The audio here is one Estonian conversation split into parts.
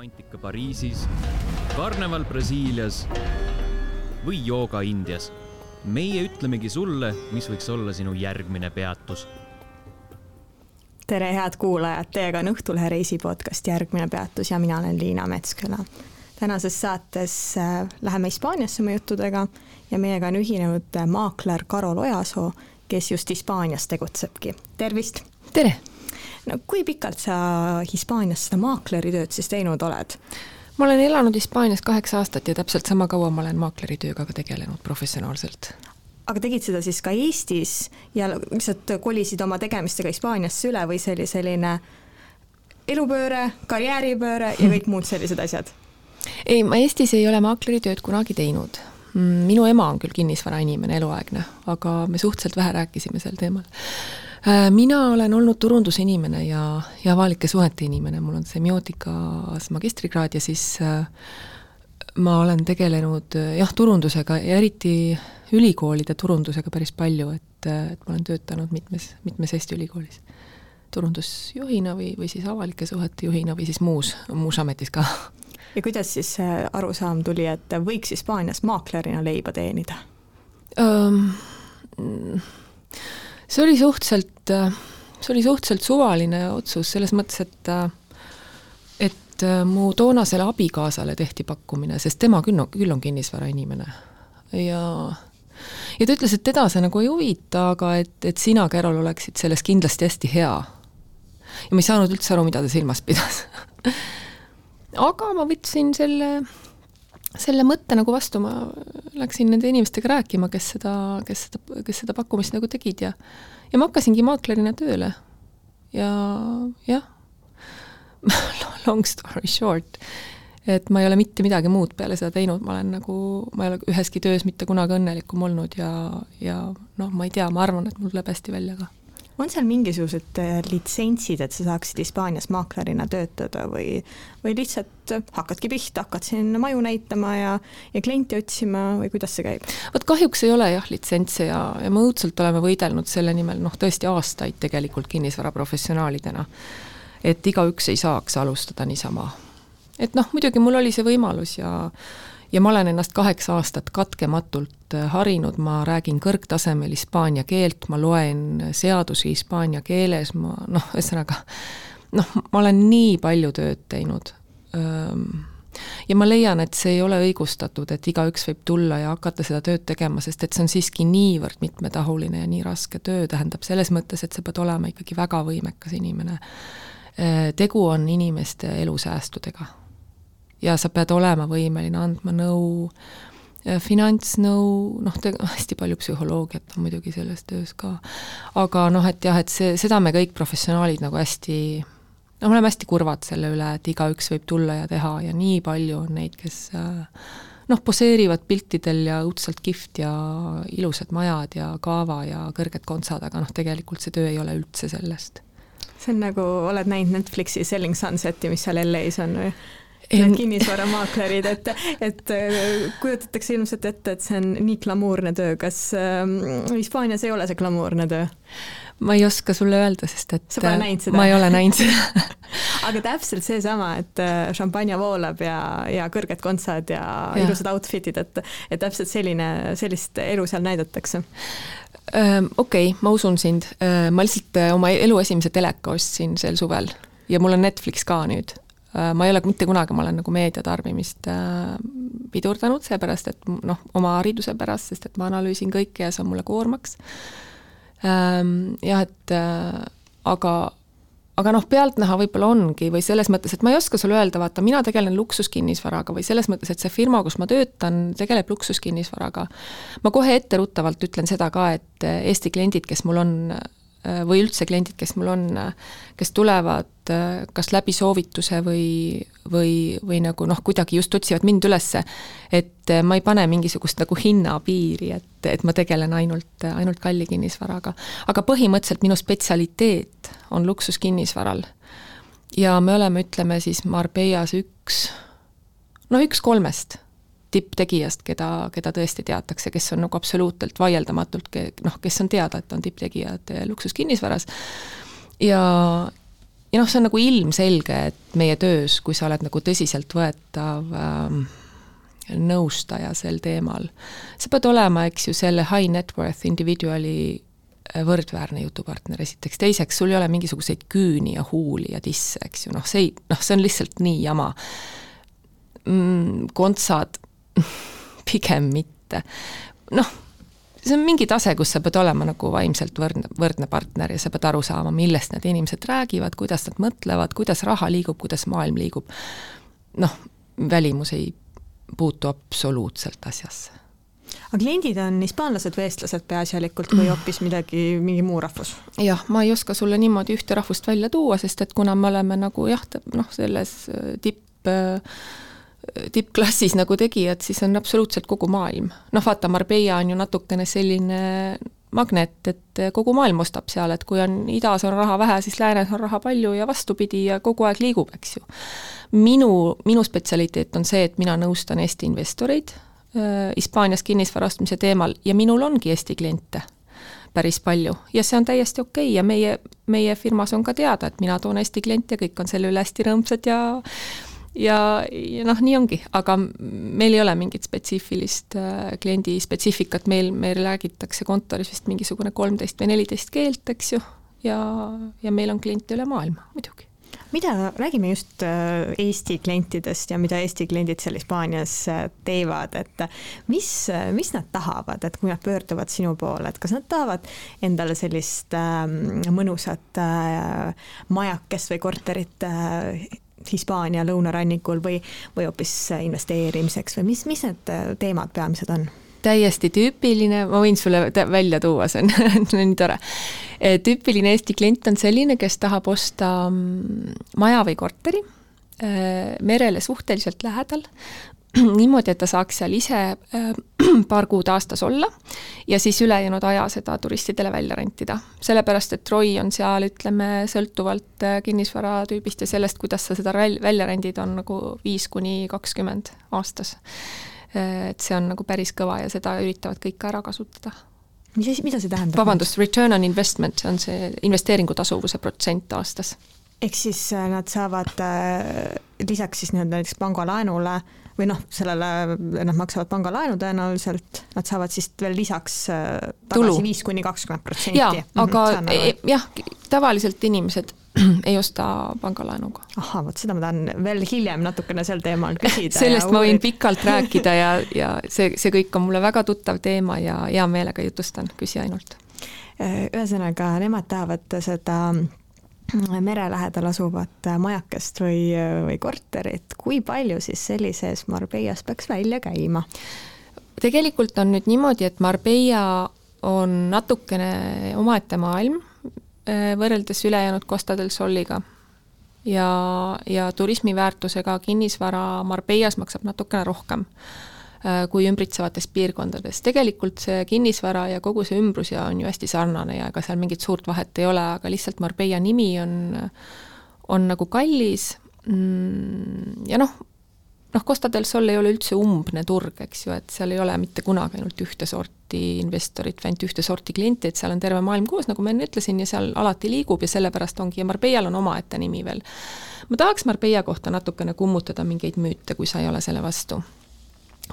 romantika Pariisis, karneval Brasiilias või jooga Indias. meie ütlemegi sulle, mis võiks olla sinu järgmine peatus. tere, head kuulajad, teiega on Õhtulehe reisi podcast Järgmine peatus ja mina olen Liina Metsküla. tänases saates äh, läheme Hispaaniasse oma juttudega ja meiega on ühinenud äh, maakler Karol Ojasoo, kes just Hispaanias tegutsebki. tervist! tere! No kui pikalt sa Hispaanias seda maakleritööd siis teinud oled? ma olen elanud Hispaanias kaheksa aastat ja täpselt sama kaua ma olen maakleritööga ka tegelenud professionaalselt. aga tegid seda siis ka Eestis ja lihtsalt kolisid oma tegemistega Hispaaniasse üle või see oli selline elupööre, karjääripööre ja kõik muud sellised asjad? ei, ma Eestis ei ole maakleritööd kunagi teinud. Mm, minu ema on küll kinnisvarainimene, eluaegne, aga me suhteliselt vähe rääkisime sel teemal mina olen olnud turundusinimene ja, ja avalike suhete inimene, mul on semiootikas magistrikraad ja siis äh, ma olen tegelenud äh, jah, turundusega ja eriti ülikoolide turundusega päris palju, et, et ma olen töötanud mitmes, mitmes Eesti ülikoolis. turundusjuhina või, või siis avalike suhete juhina või siis muus, muus ametis ka. ja kuidas siis see arusaam tuli, et võiks Hispaanias maaklerina leiba teenida um,? See oli suhteliselt, see oli suhteliselt suvaline otsus, selles mõttes, et et mu toonasele abikaasale tehti pakkumine, sest tema küll on, küll on kinnisvarainimene. ja, ja ta ütles, et teda see nagu ei huvita, aga et, et sina, Carol, oleksid selles kindlasti hästi hea. ja ma ei saanud üldse aru, mida ta silmas pidas aga ma võtsin selle selle mõtte nagu vastu ma läksin nende inimestega rääkima, kes seda, kes seda, kes seda pakkumist nagu tegid ja ja ma hakkasingi maaklerina tööle. ja jah long story short, et ma ei ole mitte midagi muud peale seda teinud, ma olen nagu, ma ei ole üheski töös mitte kunagi õnnelikum olnud ja, ja noh, ma ei tea, ma arvan, et mul tuleb hästi välja ka on seal mingisugused äh, litsentsid, et sa saaksid Hispaanias maaklerina töötada või, või lihtsalt hakkadki pihta, hakkad siin maju näitama ja, ja klienti otsima või kuidas see käib? vot kahjuks ei ole jah litsentse ja, ja me õudselt oleme võidelnud selle nimel noh, tõesti aastaid tegelikult kinnisvaraprofessionaalidena. et igaüks ei saaks alustada niisama. et noh, muidugi mul oli see võimalus ja ja ma olen ennast kaheksa aastat katkematult äh, harinud, ma räägin kõrgtasemel hispaania keelt, ma loen seadusi hispaania keeles, ma noh, ühesõnaga noh, ma olen nii palju tööd teinud. ja ma leian, et see ei ole õigustatud, et igaüks võib tulla ja hakata seda tööd tegema, sest et see on siiski niivõrd mitmetahuline ja nii raske töö, tähendab selles mõttes, et sa pead olema ikkagi väga võimekas inimene. tegu on inimeste elusäästudega ja sa pead olema võimeline andma nõu, finantsnõu, noh, hästi palju psühholoogiat on muidugi selles töös ka. aga noh, et jah, et see, seda me kõik professionaalid nagu hästi no me oleme hästi kurvad selle üle, et igaüks võib tulla ja teha ja nii palju on neid, kes noh, poseerivad piltidel ja õudselt kihvt ja ilusad majad ja kaava ja kõrged kontsad, aga noh, tegelikult see töö ei ole üldse sellest. see on nagu, oled näinud Netflixi Selling Sunseti, mis seal LA-s on või? Need kinnisvaramaaklerid, et, et äh, kujutatakse ilmselt ette, et see on nii glamuurne töö, kas äh, Hispaanias ei ole see glamuurne töö? ma ei oska sulle öelda, sest et sa pole näinud seda? ma ei ole näinud seda aga täpselt seesama, et äh, šampanja voolab ja, ja kõrged kontsad ja, ja. ilusad outfit'id, et, et täpselt selline, sellist elu seal näidatakse okei okay,, ma usun sind, ma lihtsalt oma elu esimese teleka ostsin sel suvel ja mul on Netflix ka nüüd Äh, ma ei ole mitte kunagi, ma olen nagu meediatarbimist äh, pidurdanud, seepärast et noh, oma hariduse pärast, sest et ma analüüsin kõike ja see on mulle koormaks. Ähm, jah, et äh, aga, aga noh, pealtnäha võib-olla ongi või selles mõttes, et ma ei oska sulle öelda, vaata, mina tegelen luksuskinnisvaraga või selles mõttes, et see firma, kus ma töötan, tegeleb luksuskinnisvaraga. ma kohe etteruttavalt ütlen seda ka, et Eesti kliendid, kes mul on Äh, või üldse kliendid, kes mul on, kes tulevad äh, kas läbi soovituse või, või, või nagu noh, kuidagi just otsivad mind ülesse, et äh, ma ei pane mingisugust nagu hinnapiiri, et, et ma tegelen ainult, ainult kalli kinnisvaraga. aga põhimõtteliselt minu spetsialiteet on luksuskinnisvaral. ja me oleme, ütleme siis Marbellas üks, no üks kolmest tipptegijast, keda, keda tõesti teatakse, kes on nagu absoluutselt vaieldamatult noh, kes on teada, et on tipptegijad luksuskinnisvaras ja ja noh, see on nagu ilmselge, et meie töös, kui sa oled nagu tõsiseltvõetav ähm, nõustaja sel teemal, sa pead olema, eks ju, selle high net worth individuali äh, võrdväärne jutupartner esiteks, teiseks sul ei ole mingisuguseid küüni ja huuli ja tisse, eks ju, noh, see ei, noh, see on lihtsalt nii jama. Mm,. kontsad pigem mitte. noh see on mingi tase, kus sa pead olema nagu vaimselt võrdne, võrdne partner ja sa pead aru saama, millest need inimesed räägivad, kuidas nad mõtlevad, kuidas raha liigub, kuidas maailm liigub. noh, välimus ei puutu absoluutselt asjasse. aga kliendid on hispaanlased või eestlased peaasjalikult või hoopis midagi, mingi muu rahvus? jah, ma ei oska sulle niimoodi ühte rahvust välja tuua, sest et kuna me oleme nagu jah, noh, selles äh, tipp äh, tippklassis nagu tegijad, siis on absoluutselt kogu maailm. noh, vaata, Marbella on ju natukene selline magnet, et kogu maailm ostab seal, et kui on idas on raha vähe, siis läänes on raha palju ja vastupidi ja kogu aeg liigub, eks ju. minu, minu spetsialiteet on see, et mina nõustan Eesti investoreid äh, Hispaanias kinnisvara ostmise teemal ja minul ongi Eesti kliente päris palju ja see on täiesti okei okay. ja meie, meie firmas on ka teada, et mina toon Eesti kliente ja kõik on selle üle hästi rõõmsad ja ja, ja noh, nii ongi, aga meil ei ole mingit spetsiifilist äh, kliendi spetsiifikat, meil, meil räägitakse kontoris vist mingisugune kolmteist või neliteist keelt, eks ju, ja, ja meil on kliente üle maailma muidugi. Mida, räägime just äh, Eesti klientidest ja mida Eesti kliendid seal Hispaanias äh, teevad, et mis, mis nad tahavad, et kui nad pöörduvad sinu poole, et kas nad tahavad endale sellist äh, mõnusat majakest või korterit Hispaania lõunarannikul või, või hoopis investeerimiseks või mis, mis need äh, teemad peamised on? täiesti tüüpiline, ma võin sulle välja tuua, see on nii tore. Äh, tüüpiline Eesti klient on selline, kes tahab osta mm, maja või korteri äh, merele suhteliselt lähedal, niimoodi, et ta saaks seal ise äh, paar kuud aastas olla ja siis ülejäänud aja seda turistidele välja rentida. sellepärast, et ROI on seal, ütleme, sõltuvalt äh, kinnisvaratüübist ja sellest, kuidas sa seda välja rendid, on nagu viis kuni kakskümmend aastas. Äh, et see on nagu päris kõva ja seda üritavad kõik ära kasutada mis asi, mida see tähendab? vabandust, return on investment, see on see investeeringu tasuvuse protsent aastas. ehk siis nad saavad äh, lisaks siis nii-öelda näiteks pangalaenule äh, või noh, sellele nad maksavad pangalaenu tõenäoliselt, nad saavad siis veel lisaks äh, tagasi viis kuni kakskümmend protsenti. jaa, mhm, aga e, jah, tavaliselt inimesed ei osta pangalaenuga. ahah, vot seda ma tahan veel hiljem natukene sel teemal küsida sellest ma võin pikalt rääkida ja, ja see, see kõik on mulle väga tuttav teema ja hea meelega jutustan, küsi ainult. Ühesõnaga, nemad tahavad seda mere lähedal asuvat majakest või, või korterit, kui palju siis sellises Marbellas peaks välja käima? tegelikult on nüüd niimoodi, et Marbella on natukene omaette maailm eh, võrreldes ülejäänud Costa del Soliga. ja, ja turismiväärtusega kinnisvara Marbellas maksab natukene rohkem Äh, kui ümbritsevates piirkondades. tegelikult see kinnisvara ja kogu see ümbrus ja on ju hästi sarnane ja ega seal mingit suurt vahet ei ole, aga lihtsalt Marbella nimi on, on nagu kallis mm, ja noh, noh, Costa del Sol ei ole üldse umbne turg, eks ju, et seal ei ole mitte kunagi ainult ühte sorti investorit või ainult ühte sorti klienti, et seal on terve maailm koos, nagu ma enne ütlesin, ja seal alati liigub ja sellepärast ongi, ja Marbellal on omaette nimi veel. ma tahaks Marbella kohta natukene kummutada mingeid müüte, kui sa ei ole selle vastu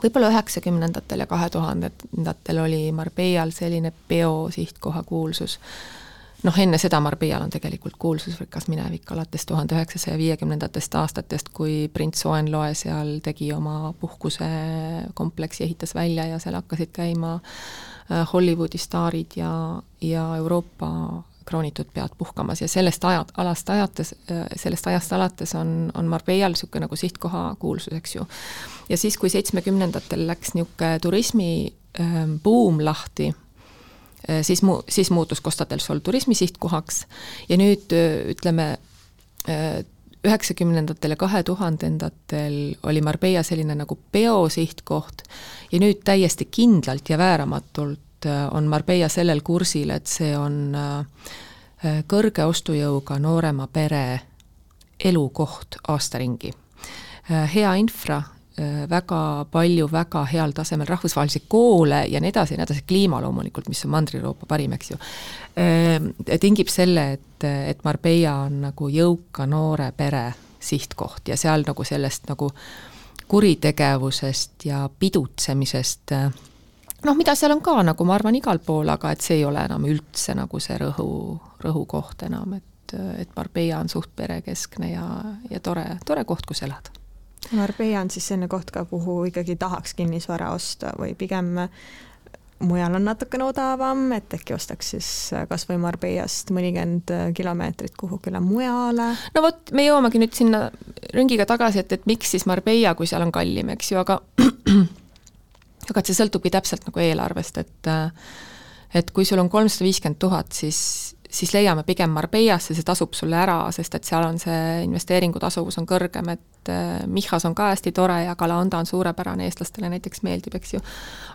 võib-olla üheksakümnendatel ja kahe tuhandendatel oli Marbellal selline peo sihtkoha kuulsus. noh, enne seda Marbellal on tegelikult kuulsusrikas minevik alates tuhande üheksasaja viiekümnendatest aastatest, kui prints Hohenlohe seal tegi oma puhkusekompleksi, ehitas välja ja seal hakkasid käima äh, Hollywoodi staarid ja, ja Euroopa kroonitud pead puhkamas ja sellest ajad, alast ajates, sellest ajast alates on, on Marbellal niisugune nagu sihtkoha kuulsus, eks ju. ja siis, kui seitsmekümnendatel läks niisugune turismi ähm, buum lahti, äh, siis mu-, siis muutus Costa del Sol turismi sihtkohaks ja nüüd äh, ütleme, äh, üheksakümnendatel ja kahe tuhandendatel oli Marbella selline nagu peosihtkoht ja nüüd täiesti kindlalt ja vääramatult Äh, on Marbella sellel kursil, et see on äh, kõrge ostujõuga noorema pere elukoht aasta ringi. Äh, hea infra, väga palju väga heal tasemel rahvusvahelisi koole ja nii edasi ja nii edasi, kliima loomulikult, mis on Mandri-Euroopa parim, eks ju, tingib selle, et, et Marbella on nagu jõuka noore pere sihtkoht ja seal nagu sellest nagu kuritegevusest ja pidutsemisest noh, mida seal on ka nagu ma arvan, igal pool, aga et see ei ole enam üldse nagu see rõhu, rõhukoht enam, et, et Marbella on suht perekeskne ja, ja tore, tore koht, kus elada. Marbella on siis selline koht ka, kuhu ikkagi tahaks kinnisvara osta või pigem mujal on natukene odavam, et äkki ostaks siis kas või Marbellast mõnikümmend kilomeetrit kuhugile mujale? no vot, me jõuamegi nüüd sinna ringiga tagasi, et, et miks siis Marbella, kui seal on kallim, eks ju, aga aga et see sõltubki täpselt nagu eelarvest, et et kui sul on kolmsada viiskümmend tuhat, siis, siis leiame pigem Marbellasse, see tasub sulle ära, sest et seal on see investeeringu tasuvus on kõrgem, et äh, Michas on ka hästi tore ja Galanda on suurepärane, eestlastele näiteks meeldib, eks ju.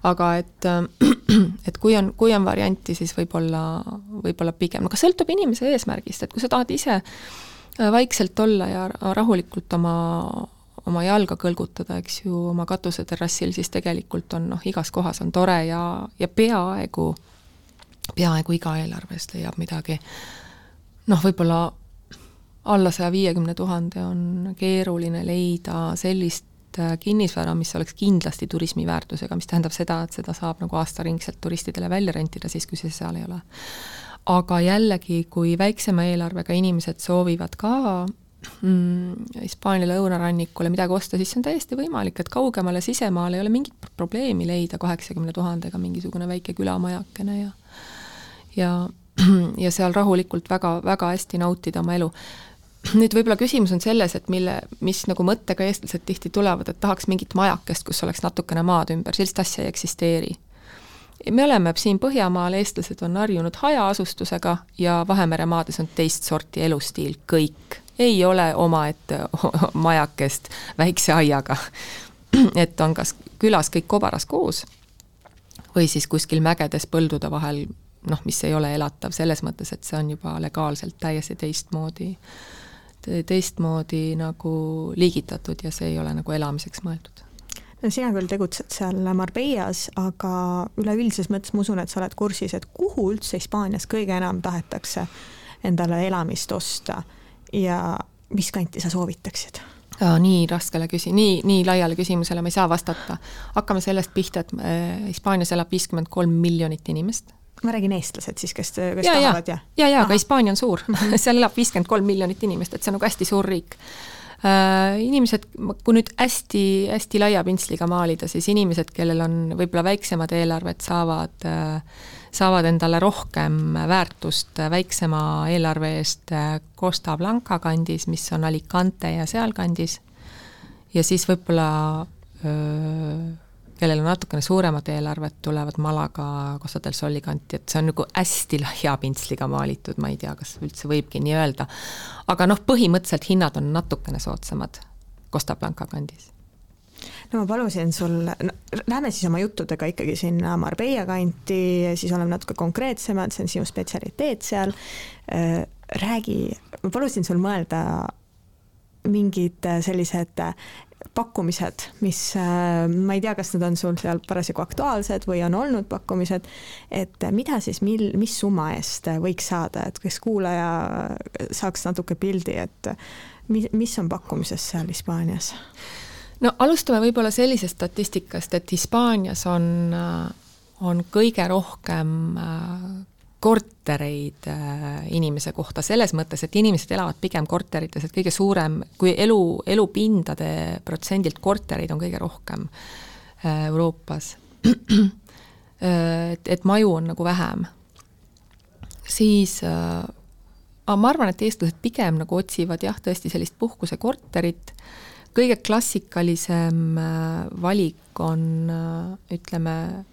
aga et, äh, et kui on, kui on varianti, siis võib-olla, võib-olla pigem, aga sõltub inimese eesmärgist, et kui sa tahad ise äh, vaikselt olla ja rahulikult oma oma jalga kõlgutada, eks ju, oma katuseterrassil, siis tegelikult on noh, igas kohas on tore ja, ja peaaegu, peaaegu iga eelarve eest leiab midagi noh, võib-olla alla saja viiekümne tuhande on keeruline leida sellist äh, kinnisvara, mis oleks kindlasti turismi väärtusega, mis tähendab seda, et seda saab nagu aastaringselt turistidele välja rentida, siis kui see seal ei ole. aga jällegi, kui väiksema eelarvega inimesed soovivad ka Hispaania lõunarannikule midagi osta, siis see on täiesti võimalik, et kaugemale sisemaale ei ole mingit probleemi leida kaheksakümne tuhandega mingisugune väike külamajakene ja ja, ja seal rahulikult väga, väga hästi nautida oma elu. nüüd võib-olla küsimus on selles, et mille, mis nagu mõttega eestlased tihti tulevad, et tahaks mingit majakest, kus oleks natukene maad ümber, sellist asja ei eksisteeri me oleme siin Põhjamaal, eestlased on harjunud hajaasustusega ja Vahemere maades on teist sorti elustiil, kõik ei ole omaette majakest väikse aiaga. et on kas külas kõik kobaras koos või siis kuskil mägedes põldude vahel, noh, mis ei ole elatav selles mõttes, et see on juba legaalselt täiesti teistmoodi, teistmoodi nagu liigitatud ja see ei ole nagu elamiseks mõeldud no sina küll tegutsed seal Marbellas, aga üleüldises mõttes ma usun, et sa oled kursis, et kuhu üldse Hispaanias kõige enam tahetakse endale elamist osta ja mis kanti sa soovitaksid? nii raskele küsi-, nii, nii laiale küsimusele ma ei saa vastata. hakkame sellest pihta, et äh, Hispaanias elab viiskümmend kolm miljonit inimest. ma räägin eestlased siis, kes, kes ja, tahavad ja? ja, ja, aga Hispaania on suur seal elab viiskümmend kolm miljonit inimest, et see on nagu hästi suur riik. Inimesed, kui nüüd hästi-hästi laia pintsliga maalida, siis inimesed, kellel on võib-olla väiksemad eelarved, saavad äh, saavad endale rohkem väärtust väiksema eelarve eest Costa Blanca kandis, mis on Alicante ja sealkandis, ja siis võib-olla kellel on natukene suuremad eelarved, tulevad Malaga, Costa del Soli kanti, et see on nagu hästi laia pintsliga maalitud, ma ei tea, kas üldse võibki nii öelda. aga noh, põhimõtteliselt hinnad on natukene soodsamad Costa Blanca kandis no ma palusin sul no,, lähme siis oma juttudega ikkagi sinna Marbella kanti, siis oleme natuke konkreetsemad, see on sinu spetsialiteet seal. Äh, räägi, ma palusin sul mõelda mingid sellised pakkumised, mis ma ei tea, kas need on sul seal parasjagu aktuaalsed või on olnud pakkumised, et mida siis, mil, mis summa eest võiks saada, et kes kuulaja saaks natuke pildi, et mis, mis on pakkumises seal Hispaanias? no alustame võib-olla sellisest statistikast, et Hispaanias on, äh, on kõige rohkem äh, kortereid äh, inimese kohta, selles mõttes, et inimesed elavad pigem korterites, et kõige suurem, kui elu, elupindade protsendilt kortereid on kõige rohkem Euroopas. et, et maju on nagu vähem. siis aga ma arvan, et eestlased pigem nagu otsivad jah, tõesti sellist puhkusekorterit kõige klassikalisem äh, valik on äh, ütleme,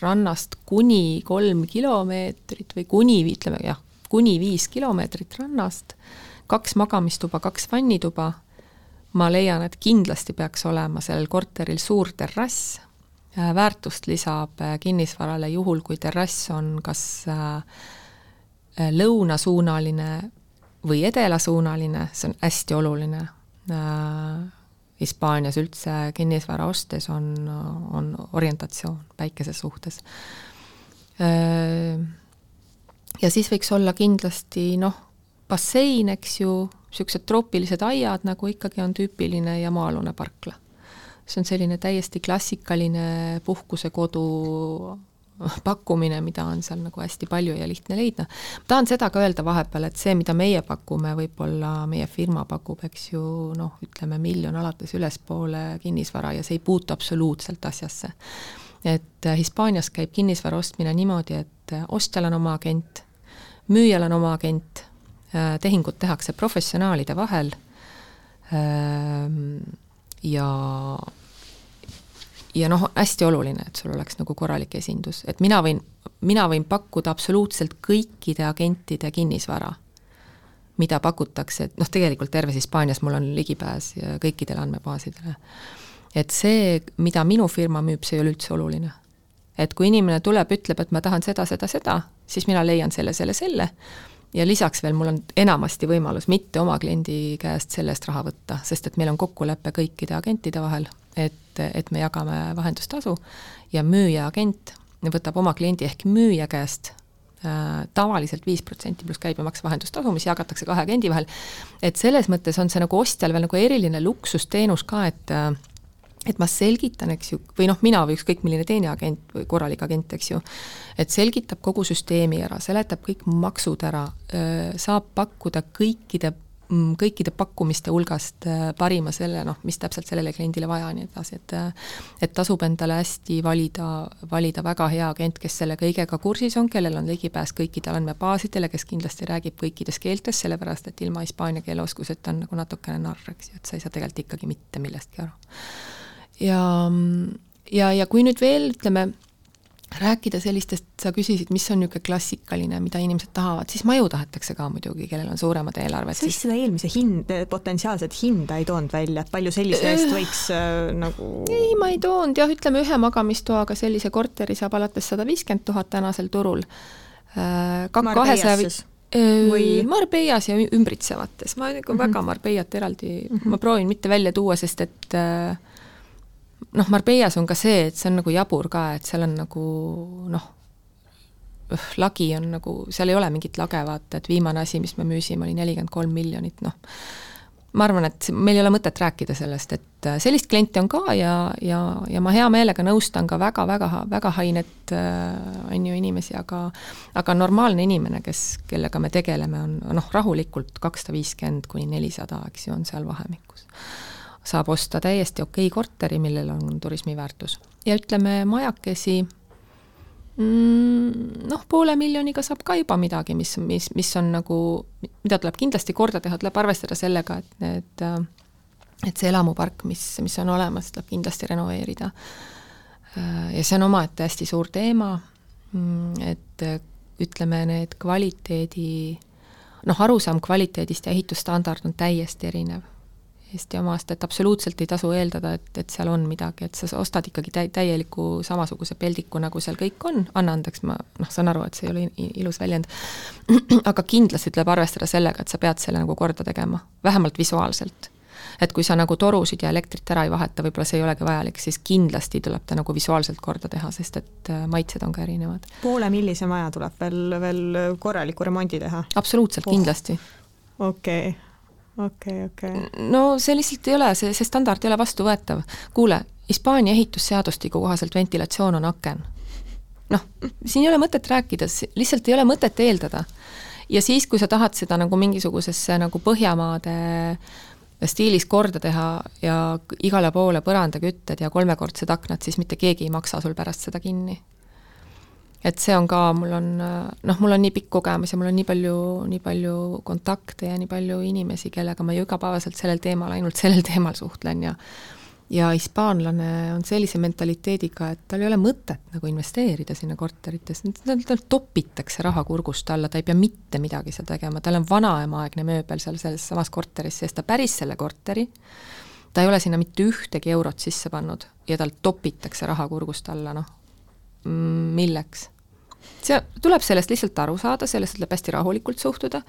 rannast kuni kolm kilomeetrit või kuni, ütleme jah, kuni viis kilomeetrit rannast, kaks magamistuba, kaks vannituba, ma leian, et kindlasti peaks olema sellel korteril suur terrass, äh, väärtust lisab kinnisvarale juhul, kui terrass on kas lõunasuunaline või edalasuunaline, see on hästi oluline. Äh, Hispaanias üldse kinnisvara ostes on, on orientatsioon päikese suhtes. Ja siis võiks olla kindlasti noh, bassein, eks ju, niisugused troopilised aiad, nagu ikkagi on tüüpiline ja maa-alune parkla. see on selline täiesti klassikaline puhkusekodu pakkumine, mida on seal nagu hästi palju ja lihtne leida. tahan seda ka öelda vahepeal, et see, mida meie pakume, võib-olla meie firma pakub, eks ju, noh, ütleme miljon alates ülespoole kinnisvara ja see ei puutu absoluutselt asjasse. et Hispaanias käib kinnisvara ostmine niimoodi, et ostjal on oma agent, müüjal on oma agent, tehingud tehakse professionaalide vahel ja ja noh, hästi oluline, et sul oleks nagu korralik esindus, et mina võin, mina võin pakkuda absoluutselt kõikide agentide kinnisvara, mida pakutakse, et noh, tegelikult terves Hispaanias mul on ligipääs kõikidele andmebaasidele. et see, mida minu firma müüb, see ei ole üldse oluline. et kui inimene tuleb, ütleb, et ma tahan seda, seda, seda, siis mina leian selle, selle, selle ja lisaks veel mul on enamasti võimalus mitte oma kliendi käest selle eest raha võtta, sest et meil on kokkulepe kõikide agentide vahel, et, et me jagame vahendustasu ja müüja-agent võtab oma kliendi ehk müüja käest äh, tavaliselt viis protsenti pluss käibemaks vahendustasu, mis jagatakse kahe agendi vahel. et selles mõttes on see nagu ostjal veel nagu eriline luksusteenus ka, et äh, et ma selgitan, eks ju, või noh, mina või ükskõik milline teine agent või korralik agent, eks ju, et selgitab kogu süsteemi ära, seletab kõik maksud ära, äh, saab pakkuda kõikide kõikide pakkumiste hulgast äh, parima selle, noh, mis täpselt sellele kliendile vaja ja nii edasi, et äh, et tasub endale hästi valida, valida väga hea agent, kes selle kõigega kursis on, kellel on ligipääs kõikidele andmebaasidele, kes kindlasti räägib kõikides keeltes, sellepärast et ilma hispaania keele oskuseta on nagu natukene narr, eks ju, et sa ei saa tegelikult ikkagi mitte millestki aru. ja, ja, ja kui nüüd veel, ütleme, rääkida sellistest, sa küsisid, mis on niisugune klassikaline, mida inimesed tahavad, siis maju tahetakse ka muidugi, kellel on suuremad eelarved. sa vist seda eelmise hind, potentsiaalset hinda ei toonud välja, et palju sellise eest võiks äh, nagu ei, ma ei toonud jah, ütleme ühe magamistoaga sellise korteri saab alates sada viiskümmend tuhat tänasel turul äh,. kahesaja või Marbeias ja ümbritsevates, ma nagu mm -hmm. väga Marbeiat eraldi mm, -hmm. ma proovin mitte välja tuua, sest et äh, noh, Marbeias on ka see, et see on nagu jabur ka, et seal on nagu noh, lagi on nagu, seal ei ole mingit lage, vaata, et viimane asi, mis me müüsime, oli nelikümmend kolm miljonit, noh. ma arvan, et meil ei ole mõtet rääkida sellest, et äh, sellist klienti on ka ja, ja, ja ma hea meelega nõustan ka väga-väga, väga hainet äh, on ju inimesi, aga aga normaalne inimene, kes, kellega me tegeleme, on noh, rahulikult kakssada viiskümmend kuni nelisada, eks ju, on seal vahemikus saab osta täiesti okei okay korteri, millel on turismiväärtus. ja ütleme, majakesi mm, noh, poole miljoniga saab ka juba midagi, mis, mis, mis on nagu, mida tuleb kindlasti korda teha, tuleb arvestada sellega, et need, et see elamupark, mis, mis on olemas, tuleb kindlasti renoveerida. ja see on omaette hästi suur teema, mm, et ütleme, need kvaliteedi, noh, arusaam kvaliteedist ja ehitusstandard on täiesti erinev Eesti omast, et absoluutselt ei tasu eeldada, et, et seal on midagi, et sa ostad ikkagi täi-, täieliku samasuguse peldiku, nagu seal kõik on, anna andeks, ma noh, saan aru, et see ei ole ilus väljend, aga kindlasti tuleb arvestada sellega, et sa pead selle nagu korda tegema, vähemalt visuaalselt. et kui sa nagu torusid ja elektrit ära ei vaheta, võib-olla see ei olegi vajalik, siis kindlasti tuleb ta nagu visuaalselt korda teha, sest et äh, maitsed on ka erinevad. poole millise maja tuleb veel, veel korraliku remondi teha? absoluutselt oh., kindlasti. okei okay okei okay,, okei okay.. no see lihtsalt ei ole, see, see standard ei ole vastuvõetav. kuule, Hispaania ehitusseadustiku kohaselt ventilatsioon on aken. noh, siin ei ole mõtet rääkida, lihtsalt ei ole mõtet eeldada. ja siis, kui sa tahad seda nagu mingisugusesse nagu Põhjamaade stiilis korda teha ja igale poole põrandakütted ja kolmekordsed aknad, siis mitte keegi ei maksa sul pärast seda kinni et see on ka, mul on noh, mul on nii pikk kogemus ja mul on nii palju, nii palju kontakte ja nii palju inimesi, kellega ma ju igapäevaselt sellel teemal, ainult sellel teemal suhtlen ja ja hispaanlane on sellise mentaliteediga, et tal ei ole mõtet nagu investeerida sinna korteritesse, tal, topitakse raha kurgust alla, ta ei pea mitte midagi seal tegema, tal on vanaemaaegne mööbel seal selles samas korteris sees, ta päris selle korteri, ta ei ole sinna mitte ühtegi eurot sisse pannud ja tal topitakse raha kurgust alla, noh, milleks? see, tuleb sellest lihtsalt aru saada, sellesse tuleb hästi rahulikult suhtuda,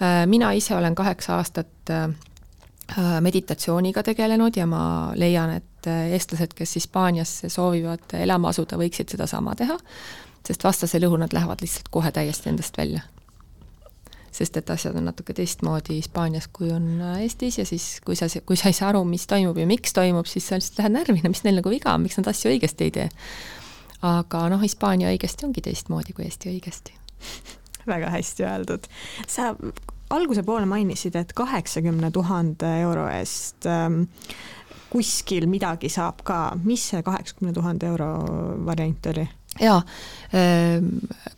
äh, mina ise olen kaheksa aastat äh, äh, meditatsiooniga tegelenud ja ma leian, et eestlased, kes Hispaaniasse soovivad elama asuda, võiksid sedasama teha, sest vastasel juhul nad lähevad lihtsalt kohe täiesti endast välja sest et asjad on natuke teistmoodi Hispaanias, kui on Eestis ja siis, kui sa, kui sa ei saa aru, mis toimub ja miks toimub, siis sa lihtsalt lähed närvile, mis neil nagu viga on, miks nad asju õigesti ei tee. Aga noh, Hispaania õigesti ongi teistmoodi kui Eesti õigesti väga hästi öeldud. sa alguse poole mainisid, et kaheksakümne tuhande euro eest ähm, kuskil midagi saab ka, mis see kaheksakümne tuhande euro variant oli? jaa, ähm,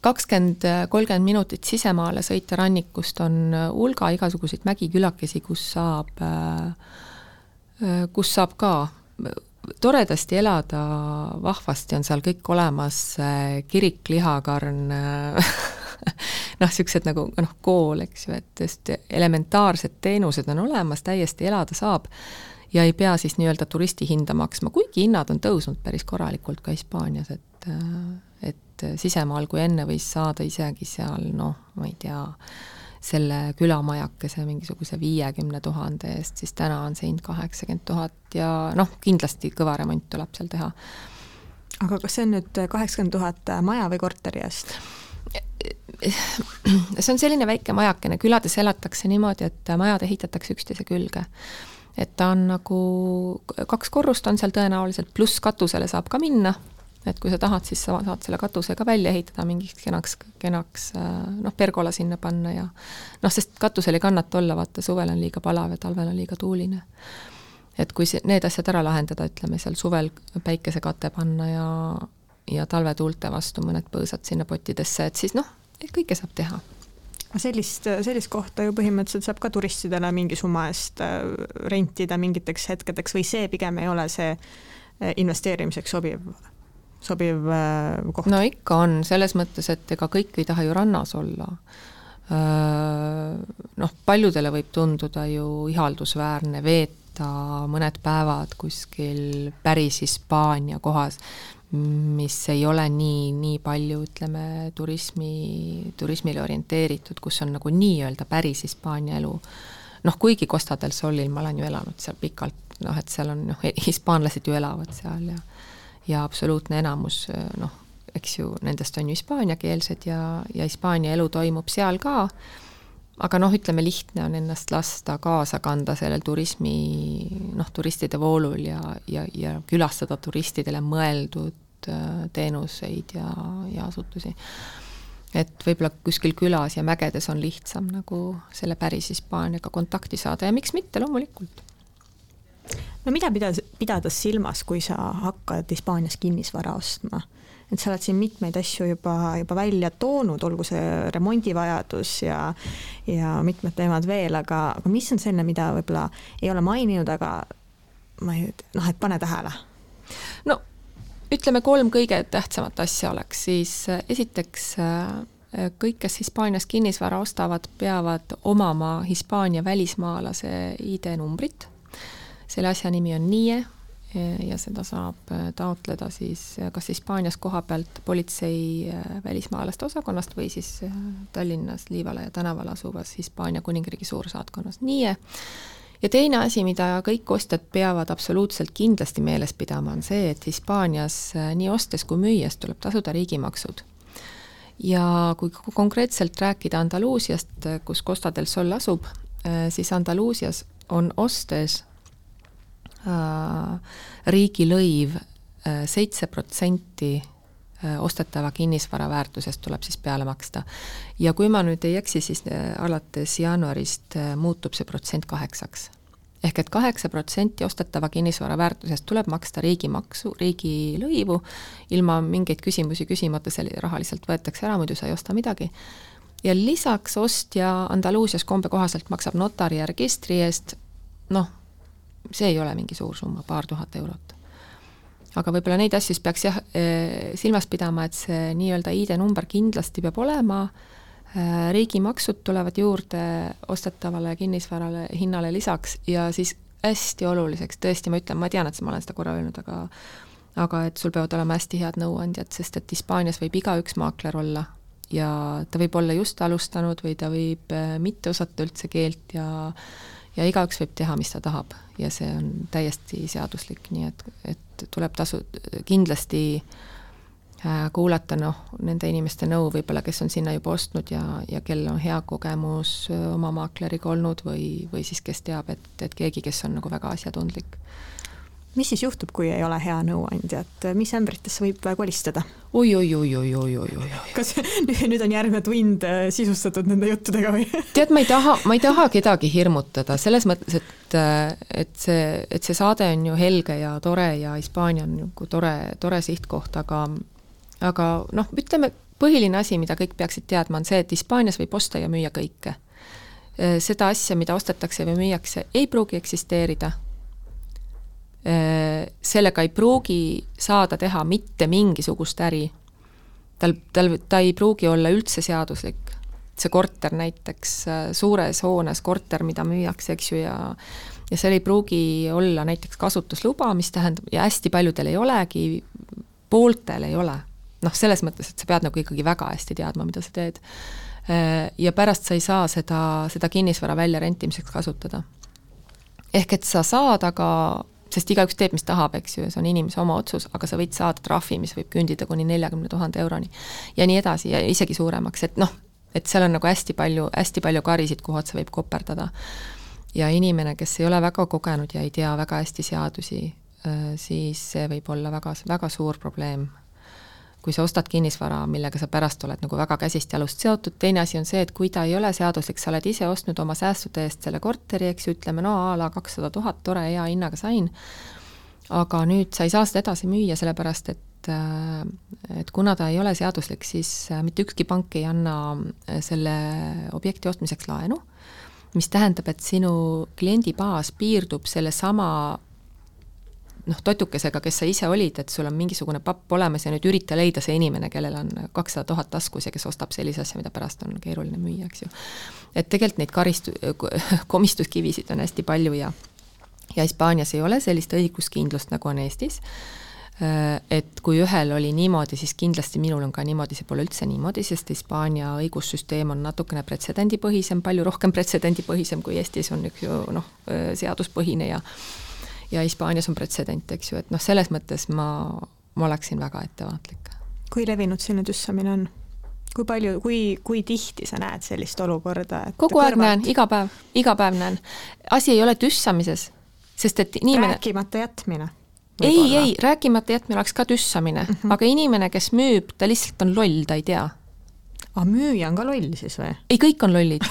kakskümmend, kolmkümmend minutit sisemaale sõita rannikust on hulga igasuguseid mägikülakesi, kus saab, äh, äh, kus saab ka toredasti elada, vahvasti on seal kõik olemas, kirik, lihakarn noh, niisugused nagu noh, kool, eks ju, et just elementaarsed teenused on olemas, täiesti elada saab ja ei pea siis nii-öelda turistihinda maksma, kuigi hinnad on tõusnud päris korralikult ka Hispaanias, et et sisemaal, kui enne võis saada isegi seal noh, ma ei tea, selle külamajakese mingisuguse viiekümne tuhande eest, siis täna on see hind kaheksakümmend tuhat ja noh, kindlasti kõva remont tuleb seal teha. aga kas see on nüüd kaheksakümmend tuhat maja või korteri eest? see on selline väike majakene, külades elatakse niimoodi, et majad ehitatakse üksteise külge. et ta on nagu, kaks korrust on seal tõenäoliselt, pluss katusele saab ka minna, et kui sa tahad, siis sa saad selle katuse ka välja ehitada mingiks kenaks, kenaks noh, pergola sinna panna ja noh, sest katusel ei kannata olla, vaata suvel on liiga palav ja talvel on liiga tuuline. et kui see, need asjad ära lahendada, ütleme seal suvel päikesekate panna ja ja talvetuulte vastu mõned põõsad sinna pottidesse, et siis noh, kõike saab teha sellist, sellist kohta ju põhimõtteliselt saab ka turistidele mingi summa eest äh, rentida mingiteks hetkedeks või see pigem ei ole see äh, investeerimiseks sobiv, sobiv äh, koht? no ikka on, selles mõttes, et ega kõik ei taha ju rannas olla. Noh, paljudele võib tunduda ju ihaldusväärne veeta mõned päevad kuskil päris Hispaania kohas mis ei ole nii, nii palju, ütleme, turismi, turismile orienteeritud, kus on nagu nii-öelda päris Hispaania elu. noh, kuigi Costa del Solil ma olen ju elanud seal pikalt, noh, et seal on noh, hispaanlased ju elavad seal ja ja absoluutne enamus noh, eks ju, nendest on ju hispaaniakeelsed ja, ja Hispaania elu toimub seal ka, aga noh, ütleme lihtne on ennast lasta kaasa kanda sellel turismi, noh, turistide voolul ja, ja, ja külastada turistidele mõeldud äh, teenuseid ja, ja asutusi. et võib-olla kuskil külas ja mägedes on lihtsam nagu selle päris Hispaaniaga kontakti saada ja miks mitte, loomulikult no mida pidas, pidades silmas, kui sa hakkad Hispaanias kinnisvara ostma? et sa oled siin mitmeid asju juba, juba välja toonud, olgu see remondivajadus ja, ja mitmed teemad veel, aga, aga mis on selline, mida võib-olla ei ole maininud, aga ma ei, noh, et pane tähele. no ütleme, kolm kõige tähtsamat asja oleks siis esiteks kõik, kes Hispaanias kinnisvara ostavad, peavad omama Hispaania välismaalase ID-numbrit. Selle asja nimi on NIE ja seda saab äh, taotleda siis äh, kas Hispaanias kohapealt politsei äh, välismaalaste osakonnast või siis Tallinnas Liivalaia tänaval asuvas Hispaania kuningriigi suursaatkonnas NIE. ja teine asi, mida kõik ostjad peavad absoluutselt kindlasti meeles pidama, on see, et Hispaanias nii ostes kui müües tuleb tasuda riigimaksud ja kui konkreetselt rääkida Andaluusiast, kus Costa del Sol asub, siis Andaluusias on ostes riigilõiv äh, seitse protsenti äh, ostetava kinnisvara väärtusest tuleb siis peale maksta. ja kui ma nüüd ei eksi, siis alates jaanuarist muutub see protsent kaheksaks. ehk et kaheksa protsenti ostetava kinnisvara väärtusest tuleb maksta riigimaksu, riigilõivu, ilma mingeid küsimusi küsimata, see raha lihtsalt võetakse ära, muidu sa ei osta midagi ja lisaks ostja Andaluusias kombe kohaselt maksab notari ja registri eest noh, see ei ole mingi suur summa, paar tuhat eurot. aga võib-olla neid asju siis peaks jah, eh, silmas pidama, et see nii-öelda ID-number kindlasti peab olema, eh, riigimaksud tulevad juurde ostetavale kinnisvarale hinnale lisaks ja siis hästi oluliseks, tõesti, ma ütlen, ma tean, et ma olen seda korra öelnud, aga aga et sul peavad olema hästi head nõuandjad, sest et Hispaanias võib igaüks maakler olla ja ta võib olla just alustanud või ta võib eh, mitte osata üldse keelt ja ja igaüks võib teha, mis ta tahab. Ja see on täiesti seaduslik, nii et, et tuleb tasu, kindlasti äh, kuulata noh, nende inimeste nõu võib-olla, kes on sinna juba ostnud ja, ja kellel on hea kogemus äh, oma maakleriga olnud või, või siis kes teab, et, et keegi, kes on nagu väga asjatundlik mis siis juhtub, kui ei ole hea nõuandja, et mis ämbritesse võib kolistada oi, oi, oi, oi, oi, oi, oi, oi. kas nüüd on järgmine tund äh, sisustatud nende juttudega või? tead, ma ei taha, ma ei taha kedagi hirmutada, selles mõttes, et, äh, et see, et see saade on ju helge ja tore ja Hispaania on nagu tore, tore sihtkoht, aga aga noh, ütleme, põhiline asi, mida kõik peaksid teadma, on see, et Hispaanias võib osta ja müüa kõike. Äh, seda asja, mida ostetakse või müüakse, ei pruugi eksisteerida Äh, sellega ei pruugi saada teha mitte mingisugust äri. tal, tal, ta ei pruugi olla üldse seaduslik. see korter näiteks, äh, suures hoones korter, mida müüakse, eks ju, ja ja seal ei pruugi olla näiteks kasutusluba, mis tähendab, ja hästi paljudel ei olegi, pooltel ei ole. noh, selles mõttes, et sa pead nagu ikkagi väga hästi teadma, mida sa teed. Äh, ja pärast sa ei saa seda, seda kinnisvara väljarentimiseks kasutada. ehk et sa saad, aga sest igaüks teeb, mis tahab, eks ju, ja see on inimese oma otsus, aga sa võid saada trahvi, mis võib kündida kuni neljakümne tuhande euroni. ja nii edasi ja isegi suuremaks, et noh, et seal on nagu hästi palju, hästi palju karisid, kuhu otsa võib koperdada. ja inimene, kes ei ole väga kogenud ja ei tea väga hästi seadusi, äh, siis see võib olla väga, väga suur probleem kui sa ostad kinnisvara, millega sa pärast oled nagu väga käsist jalust seotud, teine asi on see, et kui ta ei ole seaduslik, sa oled ise ostnud oma säästude eest selle korteri, eks ju, ütleme no a la kakssada tuhat, tore, hea hinnaga sain, aga nüüd sa ei saa seda edasi müüa, sellepärast et äh, et kuna ta ei ole seaduslik, siis äh, mitte ükski pank ei anna äh, selle objekti ostmiseks laenu, mis tähendab, et sinu kliendibaas piirdub sellesama noh, totukesega, kes sa ise olid, et sul on mingisugune papp olemas ja nüüd ürita leida see inimene, kellel on kakssada tuhat taskus ja kes ostab sellise asja, mida pärast on keeruline müüa, eks ju. et tegelikult neid karistu-, komistuskivisid on hästi palju ja ja Hispaanias ei ole sellist õiguskindlust, nagu on Eestis, et kui ühel oli niimoodi, siis kindlasti minul on ka niimoodi, see pole üldse niimoodi, sest Hispaania õigussüsteem on natukene pretsedendipõhisem, palju rohkem pretsedendipõhisem kui Eestis on üks ju noh, seaduspõhine ja ja Hispaanias on pretsedent, eks ju, et noh, selles mõttes ma, ma oleksin väga ettevaatlik. kui levinud selline tüssamine on? kui palju, kui, kui tihti sa näed sellist olukorda, et kogu aeg kõrvalt... näen, iga päev, iga päev näen. asi ei ole tüssamises, sest et inimene rääkimata jätmine? ei, ei, rääkimata jätmine oleks ka tüssamine mm, -hmm. aga inimene, kes müüb, ta lihtsalt on loll, ta ei tea aga müüja on ka loll siis või? ei, kõik on lollid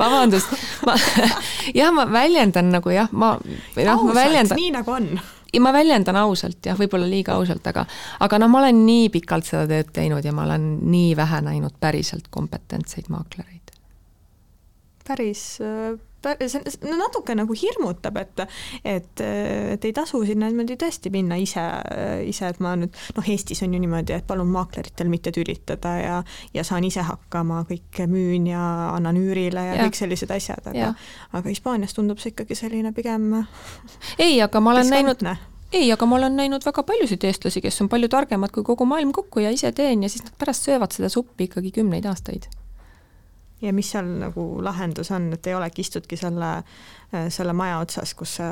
vabandust, ma jah, ma väljendan nagu jah, ma noh, ma väljendan nii nagu on ja ma väljendan ausalt jah, võib-olla liiga ausalt, aga aga noh, ma olen nii pikalt seda tööd teinud ja ma olen nii vähe näinud päriselt kompetentseid maaklereid. päris see no natuke nagu hirmutab, et, et, et ei tasu sinna niimoodi tõesti minna ise, ise, et ma nüüd noh, Eestis on ju niimoodi, et palun maakleritel mitte tülitada ja, ja saan ise hakkama, kõike müün ja annan üürile ja, ja. kõik sellised asjad, aga, aga Hispaanias tundub see ikkagi selline pigem. ei, aga ma olen näinud ei, aga ma olen näinud väga paljusid eestlasi, kes on palju targemad kui kogu maailm kokku ja ise teen ja siis nad pärast söövad seda suppi ikkagi kümneid aastaid ja mis seal nagu lahendus on, et ei olegi, istudki selle, selle maja otsas, kus sa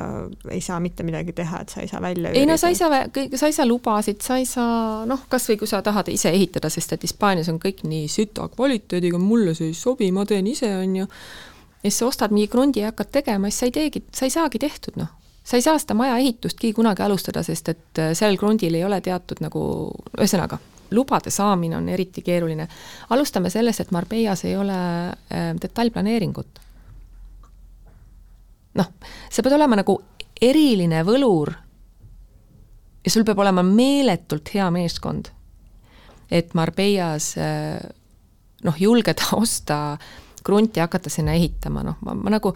ei saa mitte midagi teha, et sa ei saa välja ei no sa ei saa, sa ei saa lubasid, sa ei saa noh, kas või kui sa tahad ise ehitada, sest et Hispaanias on kõik nii süta kvaliteediga, mulle see ei sobi, ma teen ise, on ju, ja siis sa ostad mingi krundi ja hakkad tegema, siis sa ei teegi, sa ei saagi tehtud, noh. Sa ei saa seda maja ehitustki kunagi alustada, sest et sellel krundil ei ole teatud nagu, ühesõnaga, lubade saamine on eriti keeruline. alustame sellest, et Marbeias ei ole äh, detailplaneeringut. noh, sa pead olema nagu eriline võlur ja sul peab olema meeletult hea meeskond, et Marbeias äh, noh, julgeda osta krunti ja hakata sinna ehitama, noh, ma, ma nagu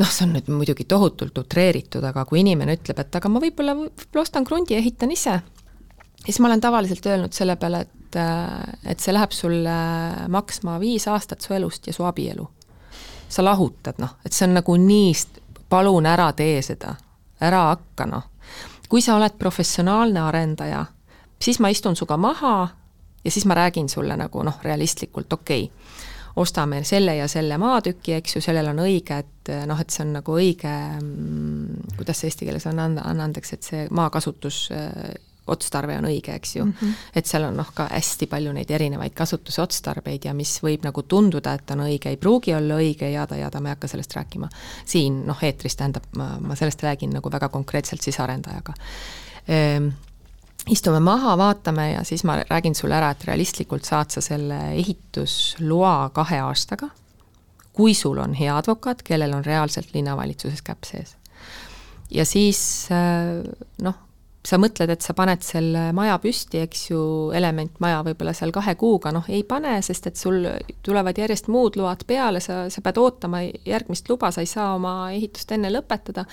noh, see on nüüd muidugi tohutult utreeritud, aga kui inimene ütleb, et aga ma võib-olla, võib-olla ostan krundi ja ehitan ise, siis ma olen tavaliselt öelnud selle peale, et, et see läheb sulle maksma viis aastat su elust ja su abielu. sa lahutad, noh, et see on nagu nii, palun ära tee seda, ära hakka, noh. kui sa oled professionaalne arendaja, siis ma istun sinuga maha ja siis ma räägin sulle nagu noh, realistlikult, okei okay., ostame selle ja selle maatüki, eks ju, sellel on õige, et noh, et see on nagu õige, mm, kuidas see eesti keeles on, anna, anna andeks, et see maakasutus otstarve on õige, eks ju mm. -hmm. et seal on noh, ka hästi palju neid erinevaid kasutusotstarbeid ja mis võib nagu tunduda, et on õige, ei pruugi olla õige, jada-jada, ma ei hakka sellest rääkima. siin noh, eetris tähendab, ma, ma sellest räägin nagu väga konkreetselt siis arendajaga ehm, istume maha, vaatame ja siis ma räägin sulle ära, et realistlikult saad sa selle ehitusloa kahe aastaga, kui sul on hea advokaat, kellel on reaalselt linnavalitsuses käpp sees. ja siis noh, sa mõtled, et sa paned selle maja püsti, eks ju, elementmaja võib-olla seal kahe kuuga, noh ei pane, sest et sul tulevad järjest muud load peale, sa, sa pead ootama järgmist luba, sa ei saa oma ehitust enne lõpetada.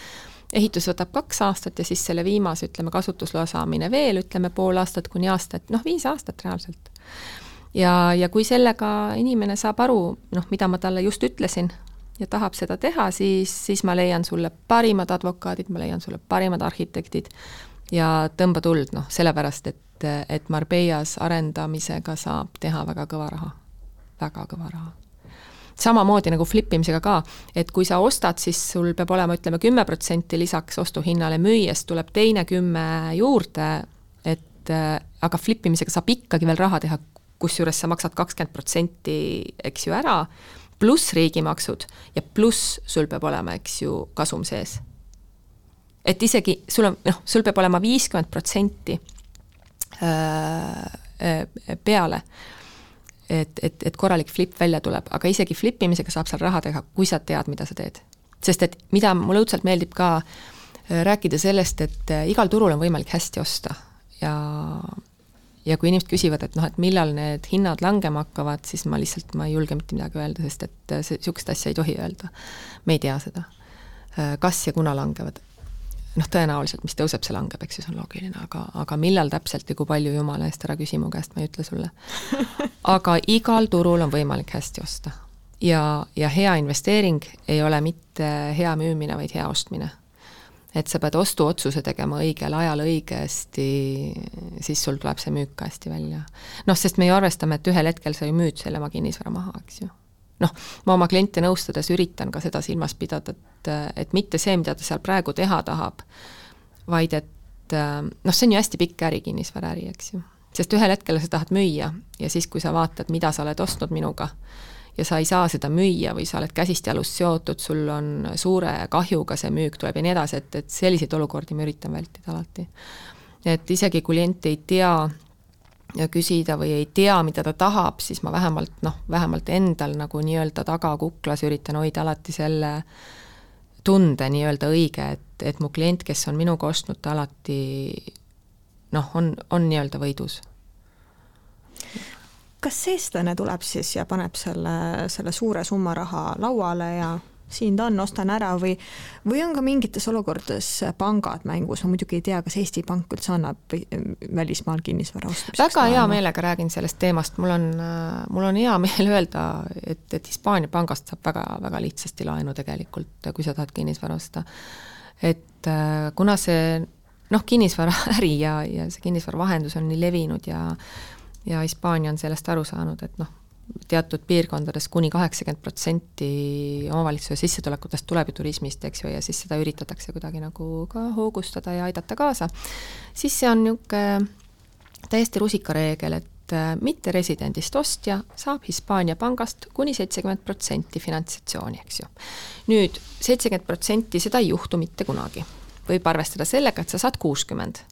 ehitus võtab kaks aastat ja siis selle viimase, ütleme, kasutusloa saamine veel, ütleme pool aastat kuni aasta, et noh, viis aastat reaalselt. ja, ja kui sellega inimene saab aru, noh, mida ma talle just ütlesin, ja tahab seda teha, siis, siis ma leian sulle parimad advokaadid, ma leian sulle parimad arhitektid ja tõmba tuld, noh, sellepärast et, et Marbellas arendamisega saab teha väga kõva raha, väga kõva raha. Samamoodi nagu flip imisega ka, et kui sa ostad, siis sul peab olema, ütleme, kümme protsenti lisaks ostuhinnale, müües tuleb teine kümme juurde, et aga flip imisega saab ikkagi veel raha teha, kusjuures sa maksad kakskümmend protsenti, eks ju, ära, pluss riigimaksud ja pluss sul peab olema, eks ju, kasum sees et isegi sul on, noh, sul peab olema viiskümmend protsenti äh, äh, peale, et, et, et korralik flip välja tuleb, aga isegi flip imisega saab seal raha teha, kui sa tead, mida sa teed. sest et mida mulle õudselt meeldib ka äh, rääkida sellest, et igal turul on võimalik hästi osta ja ja kui inimesed küsivad, et noh, et millal need hinnad langema hakkavad, siis ma lihtsalt, ma ei julge mitte midagi öelda, sest et niisugust asja ei tohi öelda. me ei tea seda. kas ja kuna langevad noh, tõenäoliselt, mis tõuseb, see langeb, eks ju, see on loogiline, aga, aga millal täpselt ja kui palju, jumala eest, ära küsi mu käest, ma ei ütle sulle. aga igal turul on võimalik hästi osta. ja, ja hea investeering ei ole mitte hea müümine, vaid hea ostmine. et sa pead ostuotsuse tegema õigel ajal õigesti, siis sul tuleb see müük ka hästi välja. noh, sest me ju arvestame, et ühel hetkel sa ju müüd selle oma kinnisvara maha, eks ju noh, ma oma kliente nõustades üritan ka seda silmas pidada, et, et mitte see, mida ta seal praegu teha tahab, vaid et noh, see on ju hästi pikk äri, kinnisvaraäri, eks ju. sest ühel hetkel sa tahad müüa ja siis, kui sa vaatad, mida sa oled ostnud minuga, ja sa ei saa seda müüa või sa oled käsist jalust seotud, sul on suure kahjuga see müük tuleb ja nii edasi, et, et selliseid olukordi ma üritan vältida alati. et isegi kui klient ei tea, ja küsida või ei tea, mida ta tahab, siis ma vähemalt noh, vähemalt endal nagu nii-öelda tagakuklas üritan hoida alati selle tunde nii-öelda õige, et, et mu klient, kes on minuga ostnud, ta alati noh, on, on nii-öelda võidus. kas eestlane tuleb siis ja paneb selle, selle suure summa raha lauale ja siin ta on, ostan ära või, või on ka mingites olukordades pangad mängus, ma muidugi ei tea, kas Eesti Pank üldse annab välismaal kinnisvara ostmiseks. väga hea meelega räägin sellest teemast, mul on, mul on hea meel öelda, et, et Hispaania pangast saab väga-väga lihtsasti laenu tegelikult, kui sa tahad kinnisvara osta. et kuna see noh, kinnisvaraäri ja, ja see kinnisvaravahendus on nii levinud ja ja Hispaania on sellest aru saanud, et noh, teatud piirkondades kuni kaheksakümmend protsenti omavalitsuse sissetulekutest tuleb ju turismist, eks ju, ja siis seda üritatakse kuidagi nagu ka hoogustada ja aidata kaasa, siis see on niisugune täiesti rusikareegel, et äh, mitteresidendist ostja saab Hispaania pangast kuni seitsekümmend protsenti finantsatsiooni, eks ju. nüüd seitsekümmend protsenti, seda ei juhtu mitte kunagi. võib arvestada sellega, et sa saad kuuskümmend.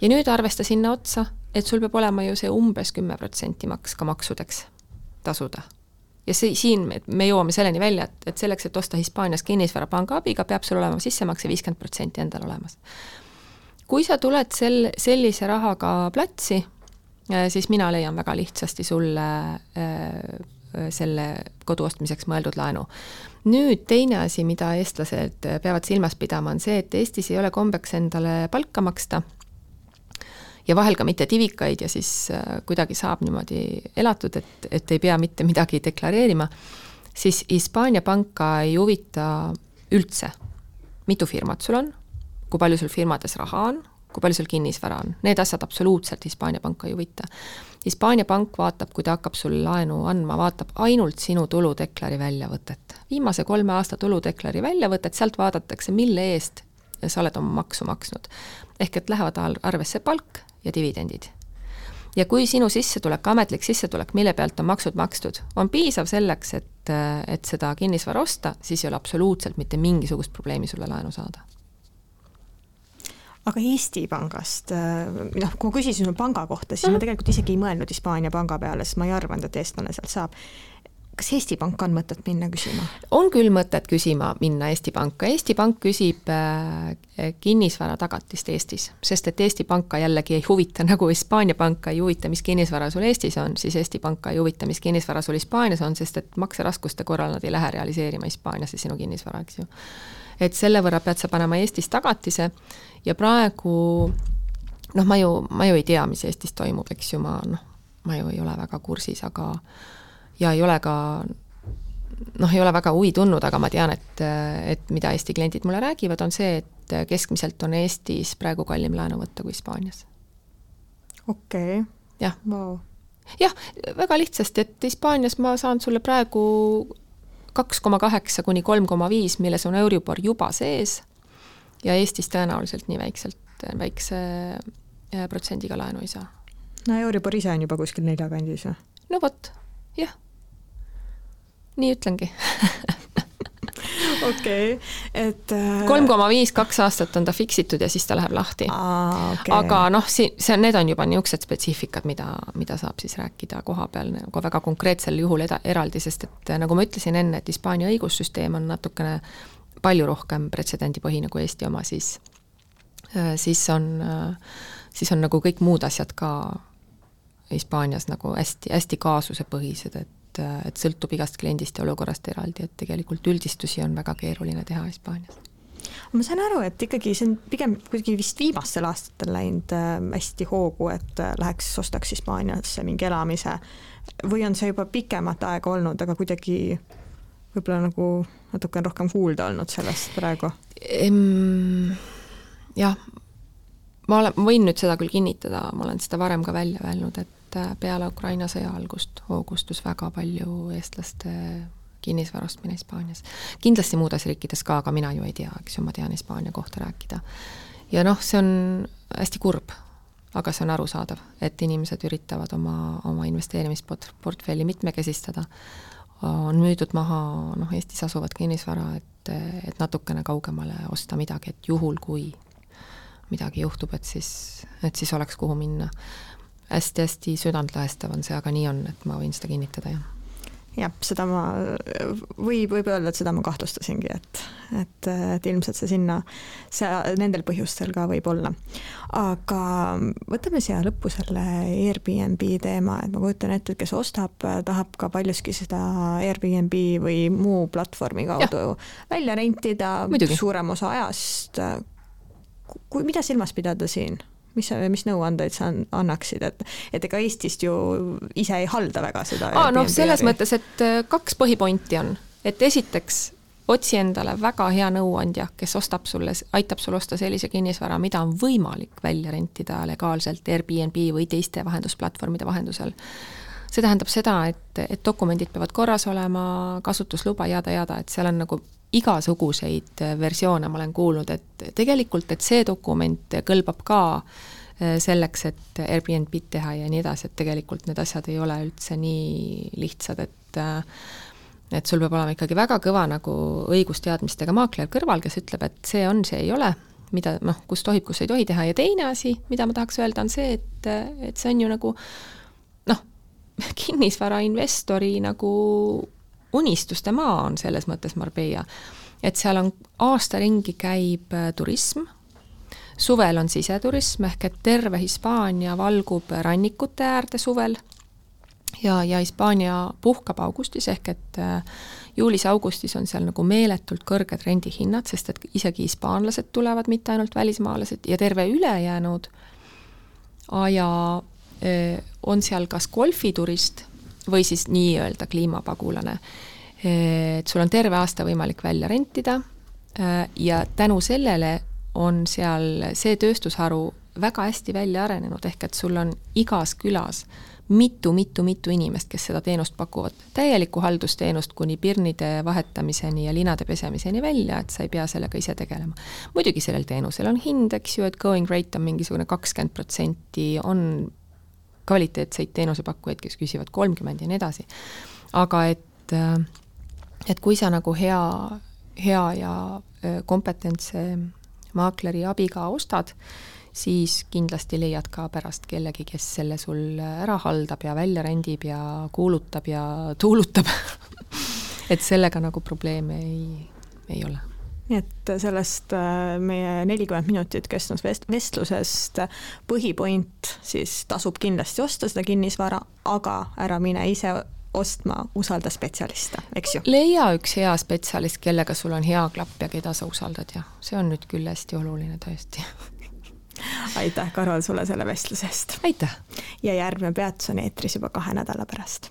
ja nüüd arvesta sinna otsa, et sul peab olema ju see umbes kümme protsenti maks ka maksudeks tasuda. ja see, siin me, me jõuame selleni välja, et, et selleks, et osta Hispaanias kinnisvara panga abiga, peab sul olema sissemakse viiskümmend protsenti endal olemas. kui sa tuled sel, sellise rahaga platsi, äh, siis mina leian väga lihtsasti sulle äh, selle kodu ostmiseks mõeldud laenu. nüüd teine asi, mida eestlased peavad silmas pidama, on see, et Eestis ei ole kombeks endale palka maksta ja vahel ka mitte divikaid ja siis äh, kuidagi saab niimoodi elatud, et, et ei pea mitte midagi deklareerima, siis Hispaania panka ei huvita üldse, mitu firmat sul on, kui palju sul firmades raha on, kui palju sul kinnisvara on, need asjad absoluutselt Hispaania panka ei huvita. Hispaania pank vaatab, kui ta hakkab sulle laenu andma, vaatab ainult sinu tuludeklari väljavõtet. viimase kolme aasta tuludeklari väljavõtet, sealt vaadatakse, mille eest sa oled oma maksu maksnud. ehk et lähevad arvesse palk ja dividendid. Ja kui sinu sissetulek, ametlik sissetulek, mille pealt on maksud makstud, on piisav selleks, et, et seda kinnisvara osta, siis ei ole absoluutselt mitte mingisugust probleemi sulle laenu saada. Aga Eesti Pangast, noh, kui ma küsisin panga kohta, siis mm -hmm. ma tegelikult isegi ei mõelnud Hispaania panga peale, sest ma ei arvanud, et eestlane sealt saab kas Eesti Panka on mõtet minna küsima? on küll mõtet küsima minna Eesti Panka, Eesti Pank küsib äh, kinnisvara tagatist Eestis, sest et Eesti Panka jällegi ei huvita, nagu Hispaania panka ei huvita, mis kinnisvara sul Eestis on, siis Eesti Panka ei huvita, mis kinnisvara sul Hispaanias on, sest et makseraskuste korral nad ei lähe realiseerima Hispaaniasse sinu kinnisvara, eks ju. et selle võrra pead sa panema Eestis tagatise ja praegu noh, ma ju, ma ju ei tea, mis Eestis toimub, eks ju, ma noh, ma ju ei ole väga kursis, aga ja ei ole ka noh, ei ole väga huvi tundnud, aga ma tean, et, et mida Eesti kliendid mulle räägivad, on see, et keskmiselt on Eestis praegu kallim laenu võtta kui Hispaanias. okei okay.. jah wow.. jah, väga lihtsasti, et Hispaanias ma saan sulle praegu kaks koma kaheksa kuni kolm koma viis, milles on Euribor juba sees ja Eestis tõenäoliselt nii väikselt, väikse äh, protsendiga laenu ei saa. no Euribor ise on juba kuskil nelja kandis või? no vot, jah nii ütlengi okei okay,, et äh, kolm koma viis, kaks aastat on ta fix itud ja siis ta läheb lahti. Okay. aga noh, siin, see, need on juba niisugused spetsiifikad, mida, mida saab siis rääkida koha peal nagu väga konkreetsel juhul eda-, eraldi, sest et nagu ma ütlesin enne, et Hispaania õigussüsteem on natukene palju rohkem pretsedendipõhine kui Eesti oma, siis äh, siis on, äh, siis on nagu kõik muud asjad ka Hispaanias nagu hästi, hästi kaasusepõhised, et et, et sõltub igast kliendist ja olukorrast eraldi, et tegelikult üldistusi on väga keeruline teha Hispaanias ma saan aru, et ikkagi see on pigem kuidagi vist viimastel aastatel läinud äh, hästi hoogu, et äh, läheks, ostaks Hispaaniasse mingi elamise või on see juba pikemat aega olnud, aga kuidagi võib-olla nagu natuke on rohkem kuulda olnud sellest praegu? jah, ma olen, ma võin nüüd seda küll kinnitada, ma olen seda varem ka välja öelnud, et äh, peale Ukraina sõja algust hoogustus väga palju eestlaste kinnisvara ostmine Hispaanias. kindlasti muudes riikides ka, aga mina ju ei tea, eks ju, ma tean Hispaania kohta rääkida. ja noh, see on hästi kurb, aga see on arusaadav, et inimesed üritavad oma, oma investeerimisportfelli mitmekesistada, on müüdud maha noh, Eestis asuvat kinnisvara, et, et natukene kaugemale osta midagi, et juhul, kui midagi juhtub, et siis, et siis oleks, kuhu minna hästi-hästi südantlõhestav on see, aga nii on, et ma võin seda kinnitada, jah jah, seda ma, võib, võib öelda, et seda ma kahtlustasingi, et, et, et ilmselt see sinna, see nendel põhjustel ka võib olla. aga võtame siia lõppu selle Airbnb teema, et ma kujutan ette, et kes ostab, tahab ka paljuski seda Airbnb või muu platvormi kaudu ja. välja rentida, suurem osa ajast. Kui, mida silmas pidada siin? mis mis nõuandeid sa annaksid, et, et ega Eestist ju ise ei halda väga seda. aa, noh, selles mõttes, et äh, kaks põhipointi on, et esiteks otsi endale väga hea nõuandja, kes ostab sulle, aitab sul osta sellise kinnisvara, mida on võimalik välja rentida legaalselt Airbnb või teiste vahendusplatvormide vahendusel. see tähendab seda, et, et dokumendid peavad korras olema, kasutusluba jada-jada, et seal on nagu igasuguseid äh, versioone ma olen kuulnud, et tegelikult, et see dokument kõlbab ka äh, selleks, et Airbnb-d teha ja nii edasi, et tegelikult need asjad ei ole üldse nii lihtsad, et äh, et sul peab olema ikkagi väga kõva nagu õigusteadmistega maakler kõrval, kes ütleb, et see on, see ei ole, mida noh, kus tohib, kus ei tohi teha ja teine asi, mida ma tahaks öelda, on see, et, et see on ju nagu noh, kinnisvarainvestori nagu unistuste maa on selles mõttes Marbella. et seal on aasta ringi käib äh, turism, suvel on siseturism, ehk et terve Hispaania valgub rannikute äärde suvel ja, ja Hispaania puhkab augustis, ehk et äh, juulis-augustis on seal nagu meeletult kõrged rendihinnad, sest et isegi hispaanlased tulevad, mitte ainult välismaalased, ja terve ülejäänud aja äh, on seal kas golfiturist või siis nii-öelda kliimapagulane. et sul on terve aasta võimalik välja rentida äh, ja tänu sellele on seal see tööstusharu väga hästi välja arenenud, ehk et sul on igas külas mitu-mitu-mitu inimest, kes seda teenust pakuvad. täielikku haldusteenust kuni pirnide vahetamiseni ja linade pesemiseni välja, et sa ei pea sellega ise tegelema. muidugi sellel teenusel on hind, eks ju, et going rate on mingisugune kakskümmend protsenti, on kvaliteetseid teenusepakkujaid, kes küsivad kolmkümmend ja nii edasi. aga et, et kui sa nagu hea, hea ja kompetentse maakleri abiga ostad, siis kindlasti leiad ka pärast kellegi, kes selle sul ära haldab ja välja rendib ja kuulutab ja tuulutab et sellega nagu probleeme ei, ei ole nii et sellest äh, meie nelikümmend minutit kestnud vest-, vestlusest põhipoint siis tasub kindlasti osta seda kinnisvara, aga ära mine ise ostma, usalda spetsialiste, eks ju? leia üks hea spetsialist, kellega sul on hea klapp ja keda sa usaldad ja see on nüüd küll hästi oluline tõesti aitäh, Karol, sulle selle vestluse eest! aitäh! ja järgmine peatus on eetris juba kahe nädala pärast.